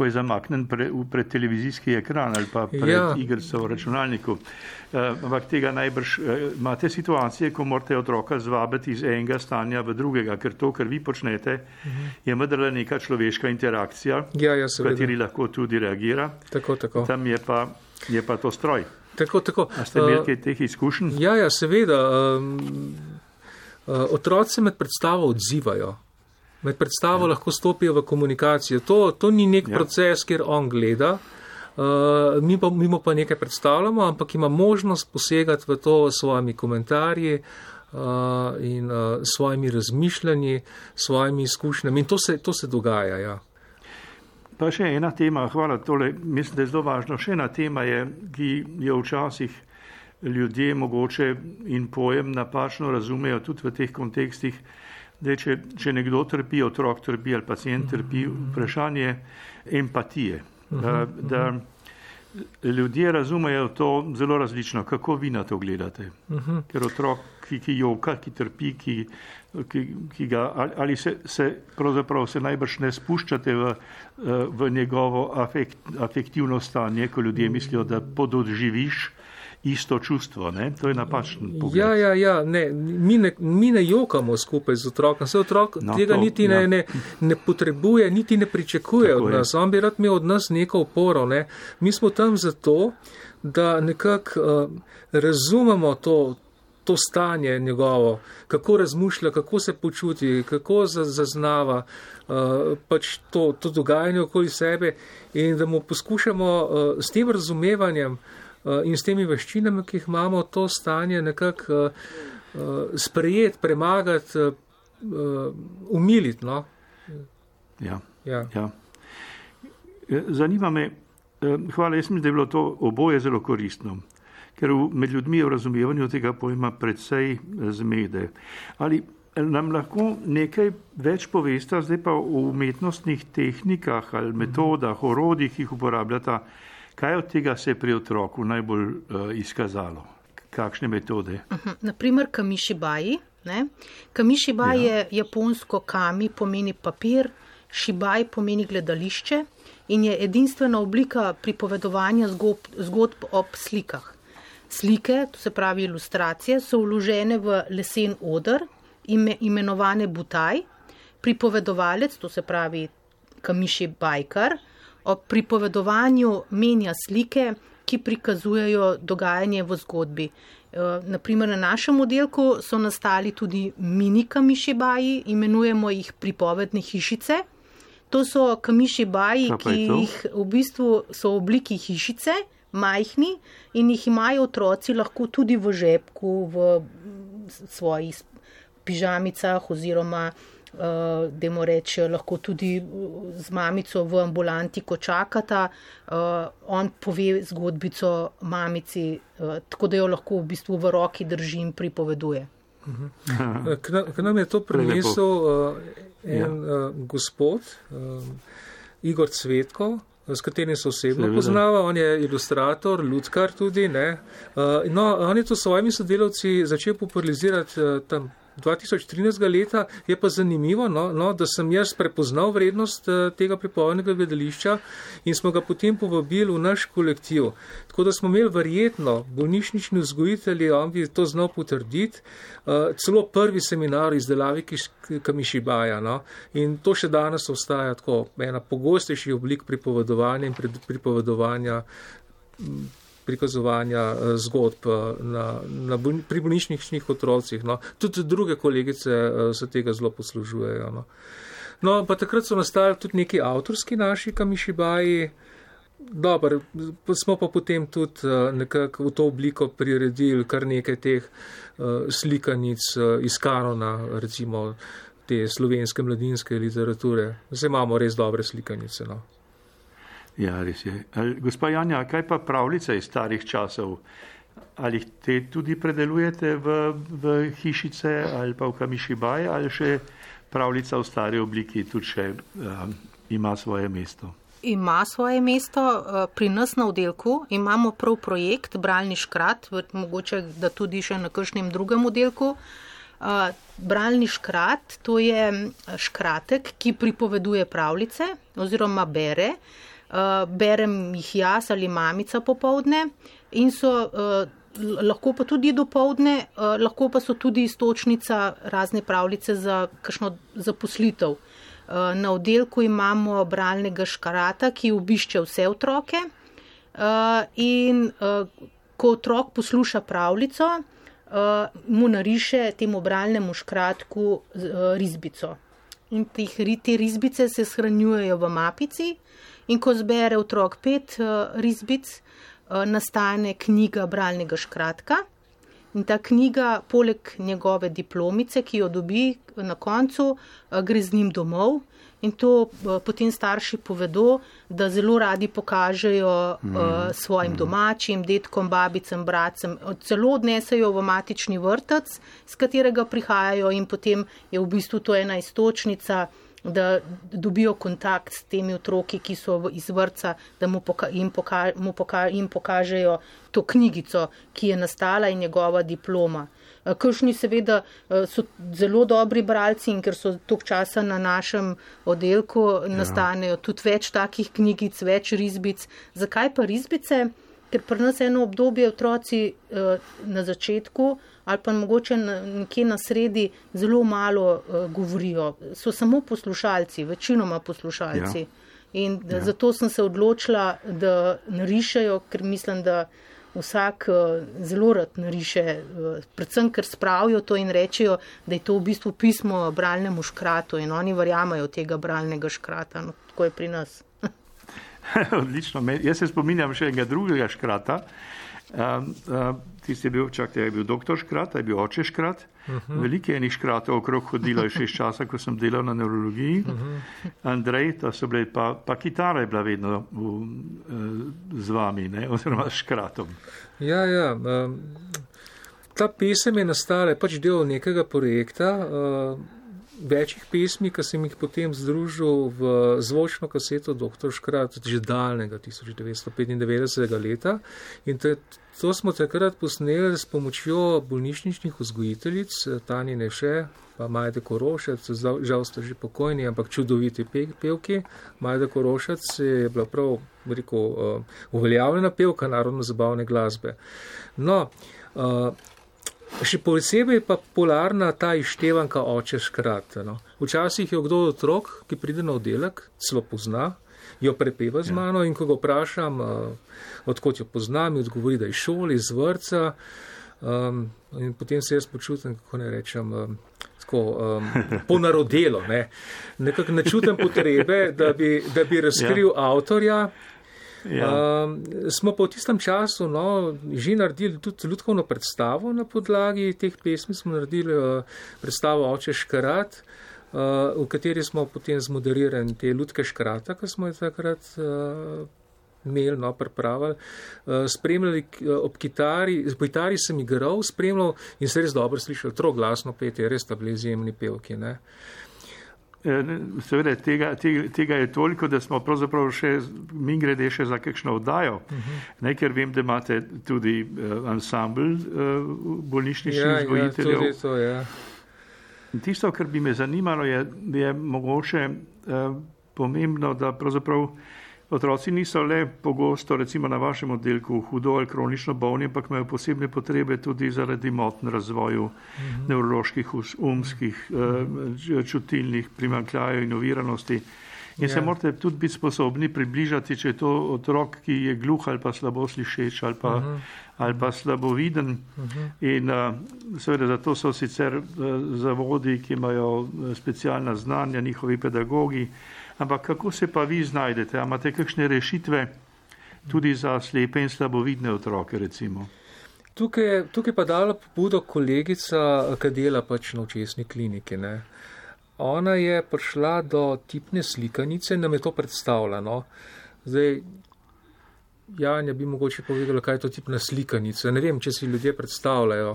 ko je zamaknen pre, pred televizijski ekran ali pa pred ja. igrico v računalniku. Uh, ampak tega najbrž uh, imate situacije, ko morate otroka zvabiti iz enega stanja v drugega, ker to, kar vi počnete, uh -huh. je vendarle neka človeška interakcija, ja, ja, v kateri lahko tudi reagira. Tako, tako. Tam je pa, je pa to stroj. Tako, tako. A ste imeli kaj teh izkušenj? Ja, ja, seveda. Um, otroci med predstavo odzivajo. Med predstavo ja. lahko stopijo v komunikacijo. To, to ni nek ja. proces, kjer on gleda, uh, mi, pa, mi mu pa nekaj predstavljamo, ampak ima možnost posegati v to s svojimi komentarji uh, in uh, svojimi razmišljanji, svojimi izkušnjami. In to se, to se dogaja. Ja. Pa še ena tema, hvala tole, mislim, da je zelo važno. Še ena tema je, ki jo včasih ljudje mogoče in pojem napačno razumejo tudi v teh kontekstih. Da, če, če nekdo trpi, otrok trpi ali pacijent trpi, vprašanje empatije. Da, da ljudje razumejo to zelo različno, kako vi na to gledate. Ker otrok, ki, ki joka, ki trpi, ki, ki, ki ga, ali se, se pravzaprav se najbrž ne spuščate v, v njegovo afekt, afektivno stanje, ko ljudje mislijo, da pododživiš isto čustvo. Ne? To je napačen pogled. Ja, ja, ja. Ne, mi, ne, mi ne jokamo skupaj z otrokom. Se otrok no, tega to, niti ja. ne, ne, ne potrebuje, niti ne pričakuje Tako od nas. Je. On bi rad imel od nas neko oporo. Ne? Mi smo tam zato, da nekako uh, razumemo to. To stanje njegovo, kako razmišlja, kako se počuti, kako zaznava uh, pač to, to dogajanje okoli sebe, in da mu poskušamo uh, s tem razumevanjem uh, in s temi veščinami, ki jih imamo, to stanje nekako uh, sprejeti, premagati, umiliti. No? Ja, ja. Ja. Zanima me, hvala, jaz mislim, da je bilo to oboje zelo koristno, ker med ljudmi je v razumevanju tega pojma predvsej zmede. Ali nam lahko nekaj več povesta zdaj pa o umetnostnih tehnikah ali metodah, orodjih, ki jih uporabljata? Kaj od tega se je pri otroku najbolj uh, izkazalo? Kakšne metode? Uh -huh. Naprimer, kamishibai. Ne? Kamishibai ja. je japonsko kami, pomeni papir, shibai pomeni gledališče in je edinstvena oblika pripovedovanja zgodb, zgodb ob slikah. Slike, to se pravi ilustracije, so vložene v lesen odr, ime, imenovane butaj, pripovedovalec, to se pravi kamishibaikar, ob pripovedovanju menja slike, ki prikazujejo dogajanje v zgodbi. Eh, Naprimer, na našem oddelku so nastali tudi mini kamišibaji, imenujemo jih pripovedne hišice. To so kamišibaji, ki jih v bistvu so v obliki hišice, majhni in jih imajo otroci lahko tudi v žepku, v svojih pižamicah oziroma uh, da mu reče, lahko tudi z mamico v ambulanti, ko čakata, uh, on pove zgodbico mamici, tako da jo lahko v bistvu v roki drži in pripoveduje. K nam je to prinesel uh, en ja. uh, gospod, uh, Igor Cvetko. S katerim se osebno poznava, on je ilustrator, ljudskar tudi. Uh, no, on je to s svojimi sodelavci začel popularizirati tam 2013. leta je pa zanimivo, no, no, da sem jaz prepoznal vrednost uh, tega pripovednega gledališča in smo ga potem povabili v naš kolektiv. Tako da smo imeli verjetno bolnišnični vzgojitelji, on bi to znal potrditi, uh, celo prvi seminar izdelavi Kamišibaja. No, in to še danes ostaja tako ena pogostejših oblik pripovedovanja in pripovedovanja prikazovanja eh, zgodb eh, na, na, pri bolnišničnih otrocih. No. Tudi druge kolegice eh, se tega zelo poslužujejo. No. no, pa takrat so nastali tudi neki avtorski naši kamišibaji. Dobar, smo pa potem tudi nekako v to obliko priredili kar nekaj teh slikanic iz kanona, recimo te slovenske mladinske literature. Zdaj imamo res dobre slikanice. No. Ja, res je. Gospa Janja, kaj pa pravljice iz starih časov? Ali te tudi predelujete v, v hišice ali pa v kamišibaj ali še pravljica v stari obliki tudi še um, ima svoje mesto? Ima svoje mesto uh, pri nas na oddelku. Imamo prav projekt Bralni škrat, mogoče da tudi še na kakšnem drugem oddelku. Uh, bralni škrat, to je škratek, ki pripoveduje pravljice oziroma bere. Uh, berem jih jaz ali mamica popovdne in so uh, lahko pa tudi dopovdne, uh, lahko pa so tudi istočnica razne pravljice za kakšno zaposlitev. Na oddelku imamo bralnega škarata, ki obišče vse otroke in ko otrok posluša pravljico, mu nariše temu bralnemu škratku risbico. In teh, te risbice se shranjujejo v mapici, in ko zbere otrok pet uh, risbic, uh, nastane knjiga bralnega škratka. In ta knjiga, poleg njegove diplomice, ki jo dobi na koncu, uh, gre z njim domov. In to potem starši povedo, da zelo radi pokažejo uh, svojim domačim, detkom, babicam, bracem, celo odnesejo v matični vrtec, z katerega prihajajo in potem je v bistvu to ena istočnica, da dobijo kontakt s temi otroki, ki so iz vrca, da mu poka jim, poka mu poka jim pokažejo to knjigico, ki je nastala in njegova diploma. Eh, Kršni seveda eh, so zelo dobri bralci in ker so tok časa na našem oddelku, ja. nastanejo tudi več takih knjigic, več risbic. Zakaj pa risbice? Ker pri nas eno obdobje otroci eh, na začetku ali pa mogoče nekje na sredi zelo malo govorijo. So samo poslušalci, večinoma poslušalci. Ja. In ja. zato sem se odločila, da narišajo, ker mislim, da vsak uh, zelo rad nariše, uh, predvsem ker spravijo to in rečejo, da je to v bistvu pismo bralnemu škratu in oni verjamajo tega bralnega škrata. No, tako je pri nas. <laughs> Odlično. Jaz se spominjam še enega drugega škrata. Um, uh, tisti je bil, čak, je bil doktor škrat, je bil oče škrat. Uh mhm. -huh. Velike enih škratov okrog hodilo je še iz časa, ko sem delal na neurologiji. Uh mhm. -huh. Andrej, to so bile pa, pa kitara je bila vedno v, uh, z vami, ne? oziroma s škratom. Ja, ja. Um, ta pesem je nastala, je pač del nekega projekta. Uh, večjih pesmi, ki sem jih potem združil v zvočno kaseto Dr. Škrat, že daljnega 1995. leta. In te, to smo takrat posneli s pomočjo bolnišničnih vzgojiteljic, Tani Neše, pa Majde Korošec, žal ste že pokojni, ampak čudoviti pe, pevki. Majde Korošec je bila prav, rekel, uh, uveljavljena pevka narodno-zabavne glasbe. No, uh, Še posebej pa polarna ta ištevanka oče škrat. No. Včasih je kdo otrok, ki pride na oddelek, celo pozna, jo prepeva z ja. mano in ko ga vprašam, uh, odkot jo poznam, mi odgovori, da je šoli, iz vrca. Um, in potem se jaz počutim, kako ne rečem, um, tako um, <laughs> ponarodelo. Ne. Nekako ne čutim potrebe, da bi, da bi razkril ja. avtorja. Ja. Um, smo pa v tistem času no, že naredili tudi ljudsko predstavo na podlagi teh pesmi. Smo naredili uh, predstavo Oče Škarat, uh, v kateri smo potem zmoderirali te ljudske škrata, ki smo jih takrat. Uh, Mel, no, pripravili, uh, spremljali uh, ob kitari, po kitari sem igral, spremljal in se res dobro slišal, troglasno petje, res sta bili izjemni pevki. Uh, Eh, seveda, tega, tega, tega je toliko, da smo pravzaprav še mi grede še za kakšno oddajo, uh mhm. -huh. ne, ker vem, da imate tudi uh, ansambl uh, bolnišničnih ja, vzgojiteljev. Ja, to, ja. Tisto, kar bi me zanimalo, je, je mogoče uh, pomembno, da pravzaprav Otroci niso le pogosto, recimo na vašem oddelku, hudo ali kronično bolni, ampak imajo posebne potrebe tudi zaradi motn razvoju uh mhm. -huh. nevroloških, umskih, uh -huh. čutilnih primankljajev in oviranosti. In yeah. se ja. morate tudi biti sposobni približati, če je to otrok, ki je gluh ali pa slabo slišeč ali pa, uh mhm. -huh. ali pa slabo viden. Uh mhm. -huh. In uh, seveda zato so sicer uh, zavodi, ki imajo specialna znanja, njihovi pedagogi. Ampak kako se pa vi znajdete? A imate kakšne rešitve tudi za slepe in slabovidne otroke, recimo? Tukaj, tukaj pa dala pobudo kolegica, ki dela pač na očesni kliniki. Ne? Ona je prišla do tipne slikanice in nam je to predstavljeno. Zdaj, Janja bi mogoče povedala, kaj je to tipna slikanica. Ne vem, če si ljudje predstavljajo.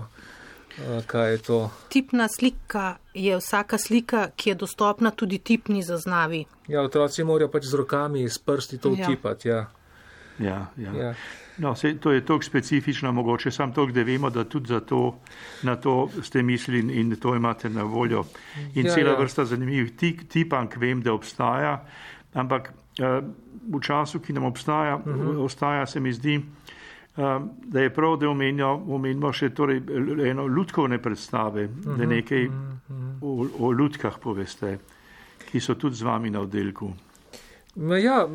Kaj je to? Tipna slika je vsaka slika, ki je dostopna tudi tipni zaznavi. Ja, otroci morajo pač z rokami, s prsti to ja. utipati. Ja. Ja, ja. Ja. No, se, to je tako specifično, mogoče samo to, da vemo, da tudi to, na to ste mislili in to imate na voljo. In Ja, cela ja. vrsta zanimivih tip, tipank vem, da obstaja, ampak uh, v času, ki nam obstaja, uh -huh. ostaja, se mi zdi, uh, da je prav, da omenjo, omenimo še torej, eno ljudkovne predstave, uh -huh. da nekaj uh -huh. o, o ljudkah poveste, ki so tudi z vami na oddelku. Ma Ja,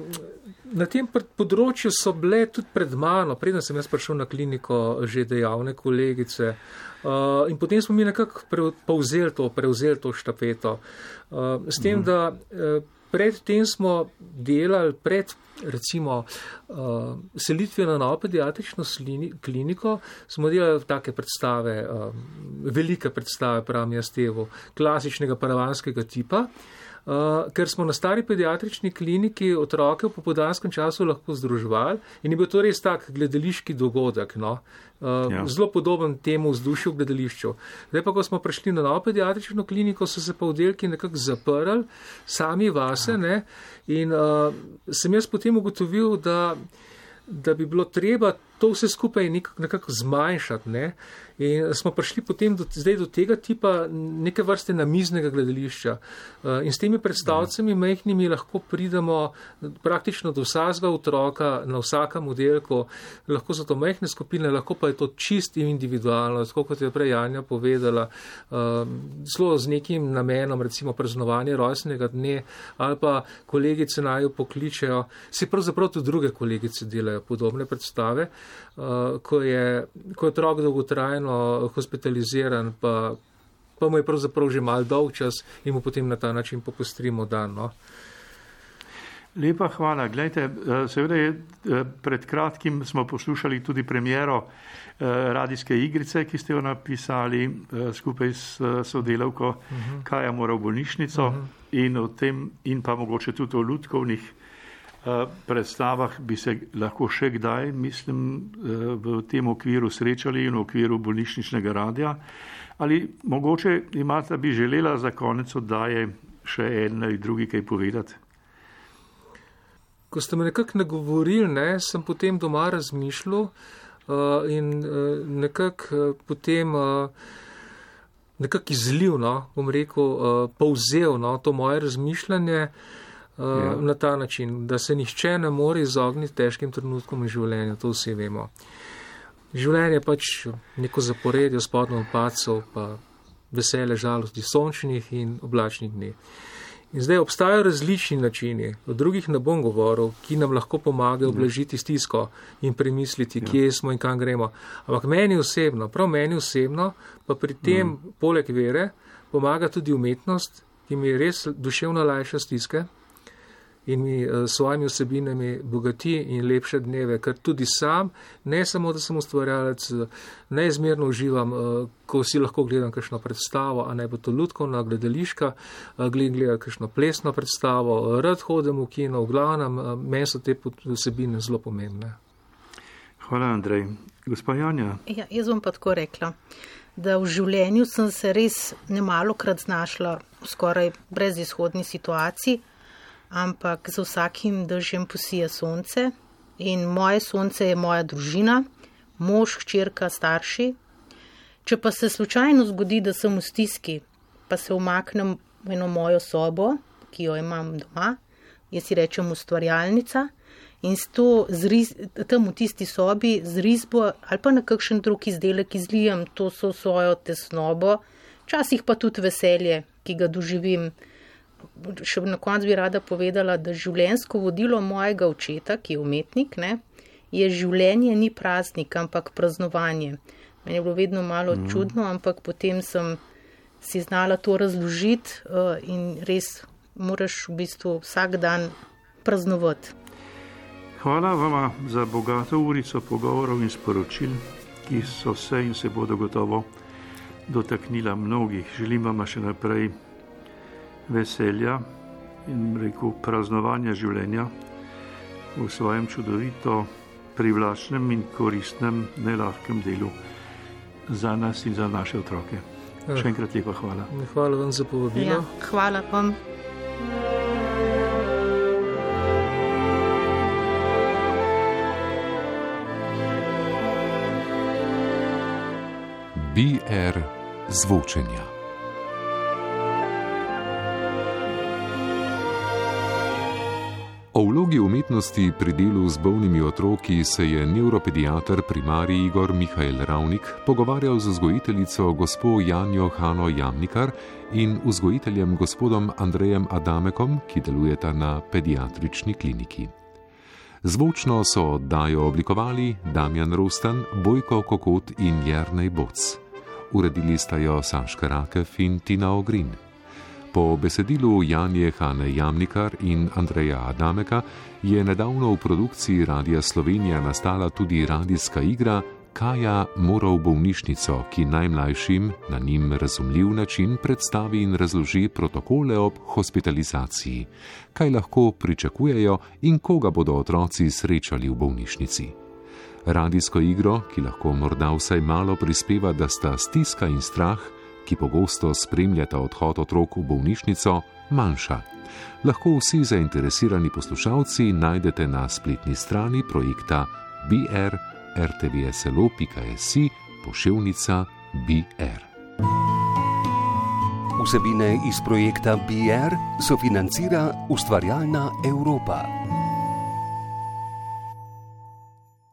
na tem področju so bile tudi pred mano, preden sem jaz prišel na kliniko, že dejavne kolegice. Uh, in potem smo mi nekako pre, povzeli to, prevzeli to štafeto. Uh, s tem, da uh, predtem smo delali pred recimo uh, selitvijo na novo pediatrično slini, kliniko, smo delali take predstave, uh, velike predstave, pravim jaz tevo, klasičnega paravanskega tipa. Uh, ker smo na stari pediatrični kliniki otroke v popodanskem času lahko združevali in je bil to res tak gledališki dogodek, no? uh, Ja. zelo podoben temu vzdušju v gledališču. Zdaj pa, ko smo prišli na novo pediatrično kliniko, so se pa oddelki nekako zaprli, sami vase, ne? in uh, sem jaz potem ugotovil, da, da bi bilo treba to vse skupaj nekako, nekako zmanjšati. Ne? In smo prišli potem do, zdaj do tega tipa neke vrste namiznega gledališča. Uh, in s temi predstavcami majhnimi lahko pridemo praktično do vsakega otroka na vsakem oddelku. Lahko so to majhne skupine, lahko pa je to čist in individualno, tako kot je prej Janja povedala, uh, zelo z nekim namenom, recimo praznovanje rojstnega dne ali pa kolegice naj jo pokličejo. Si pravzaprav tudi druge kolegice delajo podobne predstave, ko, je, ko je otrok dolgotrajno hospitaliziran, pa, pa mu je pravzaprav že mal dolg čas in mu potem na ta način popostrimo dan. No. Lepa hvala. Glejte, eh, seveda je eh, pred kratkim smo poslušali tudi premjero eh, radijske igrice, ki ste jo napisali skupaj s sodelavko uh -huh. Kaja Mora v bolnišnico uh -huh. in, o tem, in pa mogoče tudi o ljudkovnih eh, predstavah bi se lahko še kdaj, mislim, eh, v tem okviru srečali in v okviru bolnišničnega radija. Ali mogoče imate, bi želela za konec oddaje še en ali drugi kaj povedati? Ko ste me nekako nagovorili, ne, sem potem doma razmišljal uh, in uh, nekako uh, potem uh, nekako izliv, no, bom rekel, uh, povzel no, to moje razmišljanje uh, ja. na ta način, da se nihče ne more izogniti težkim trenutkom v življenju, to vsi vemo. Življenje je pač neko zaporedje spodnjo opacov, pa vesele žalosti sončnih in oblačnih dni. In zdaj obstajajo različni načini, o drugih ne bom govoril, ki nam lahko pomagajo oblažiti stisko in premisliti, kje smo in kam gremo. Ampak meni osebno, prav meni osebno, pa pri tem, mm. poleg vere, pomaga tudi umetnost, ki mi res duševno lajša stiske in mi s svojimi vsebinami bogati in lepše dneve, ker tudi sam, ne samo, da sem ustvarjalec, neizmerno uživam, ko si lahko gledam kakšno predstavo, a naj bo to ljudkovna, gledališka, gledam gledati kakšno plesno predstavo, rad hodim v kino, v glavnem, meni so te vsebine zelo pomembne. Hvala, Andrej. Gospa Janja. Ja, jaz bom pa tako rekla, da v življenju sem se res nemalokrat znašla v skoraj brezizhodni situaciji, ampak za vsakim držem posije sonce in moje sonce je moja družina, mož, hčerka, starši. Če pa se slučajno zgodi, da sem v stiski, pa se umaknem v eno mojo sobo, ki jo imam doma, jaz si rečem ustvarjalnica. In to zriz, tam v tisti sobi z risbo ali pa na kakšen drug izdelek izlijem to so svojo tesnobo, včasih pa tudi veselje, ki ga doživim. Še na koncu bi rada povedala, da življensko vodilo mojega očeta, ki je umetnik, ne, je življenje ni praznik, ampak praznovanje. Meni je bilo vedno malo mm. čudno, ampak potem sem si znala to razložiti uh, in res moraš v bistvu vsak dan praznovati. Hvala vama za bogato urico pogovorov in sporočil, ki so se in se bodo gotovo dotaknila mnogih. Želim vam še naprej veselja in rekel praznovanja življenja v svojem čudovito privlačnem in koristnem, nelahkem delu za nas in za naše otroke. Eh, Še enkrat lepa hvala. Hvala vam za povabilo. Ja, hvala vam. BR er zvočenja. O vlogi umetnosti pri delu z bolnimi otroki se je neuropediatr primarij Igor Mihajl Ravnik pogovarjal z vzgojiteljico gospo Janjo Hano Jamnikar in vzgojiteljem gospodom Andrejem Adamekom, ki delujeta na pediatrični kliniki. Zvočno so oddajo oblikovali Damjan Rostan, Bojko Kokot in Jrnej Boc. Uredili sta jo Saška Rakev in Tina Ogrin. Po besedilu Janje Hane Jamnikar in Andreja Adameka je nedavno v produkciji Radia Slovenija nastala tudi radijska igra Kaja mora v bolnišnico, ki najmlajšim na njim razumljiv način predstavi in razloži protokole ob hospitalizaciji, kaj lahko pričakujejo in koga bodo otroci srečali v bolnišnici. Radijsko igro, ki lahko morda vsaj malo prispeva, da sta stiska in strah, ki pogosto spremljata odhod otrok v bolnišnico, manjša. Lahko vsi zainteresirani poslušalci najdete na spletni strani projekta BR rtvslo.si pošiljka BR. Vsebine iz projekta BR sofinancira ustvarjalna Evropa.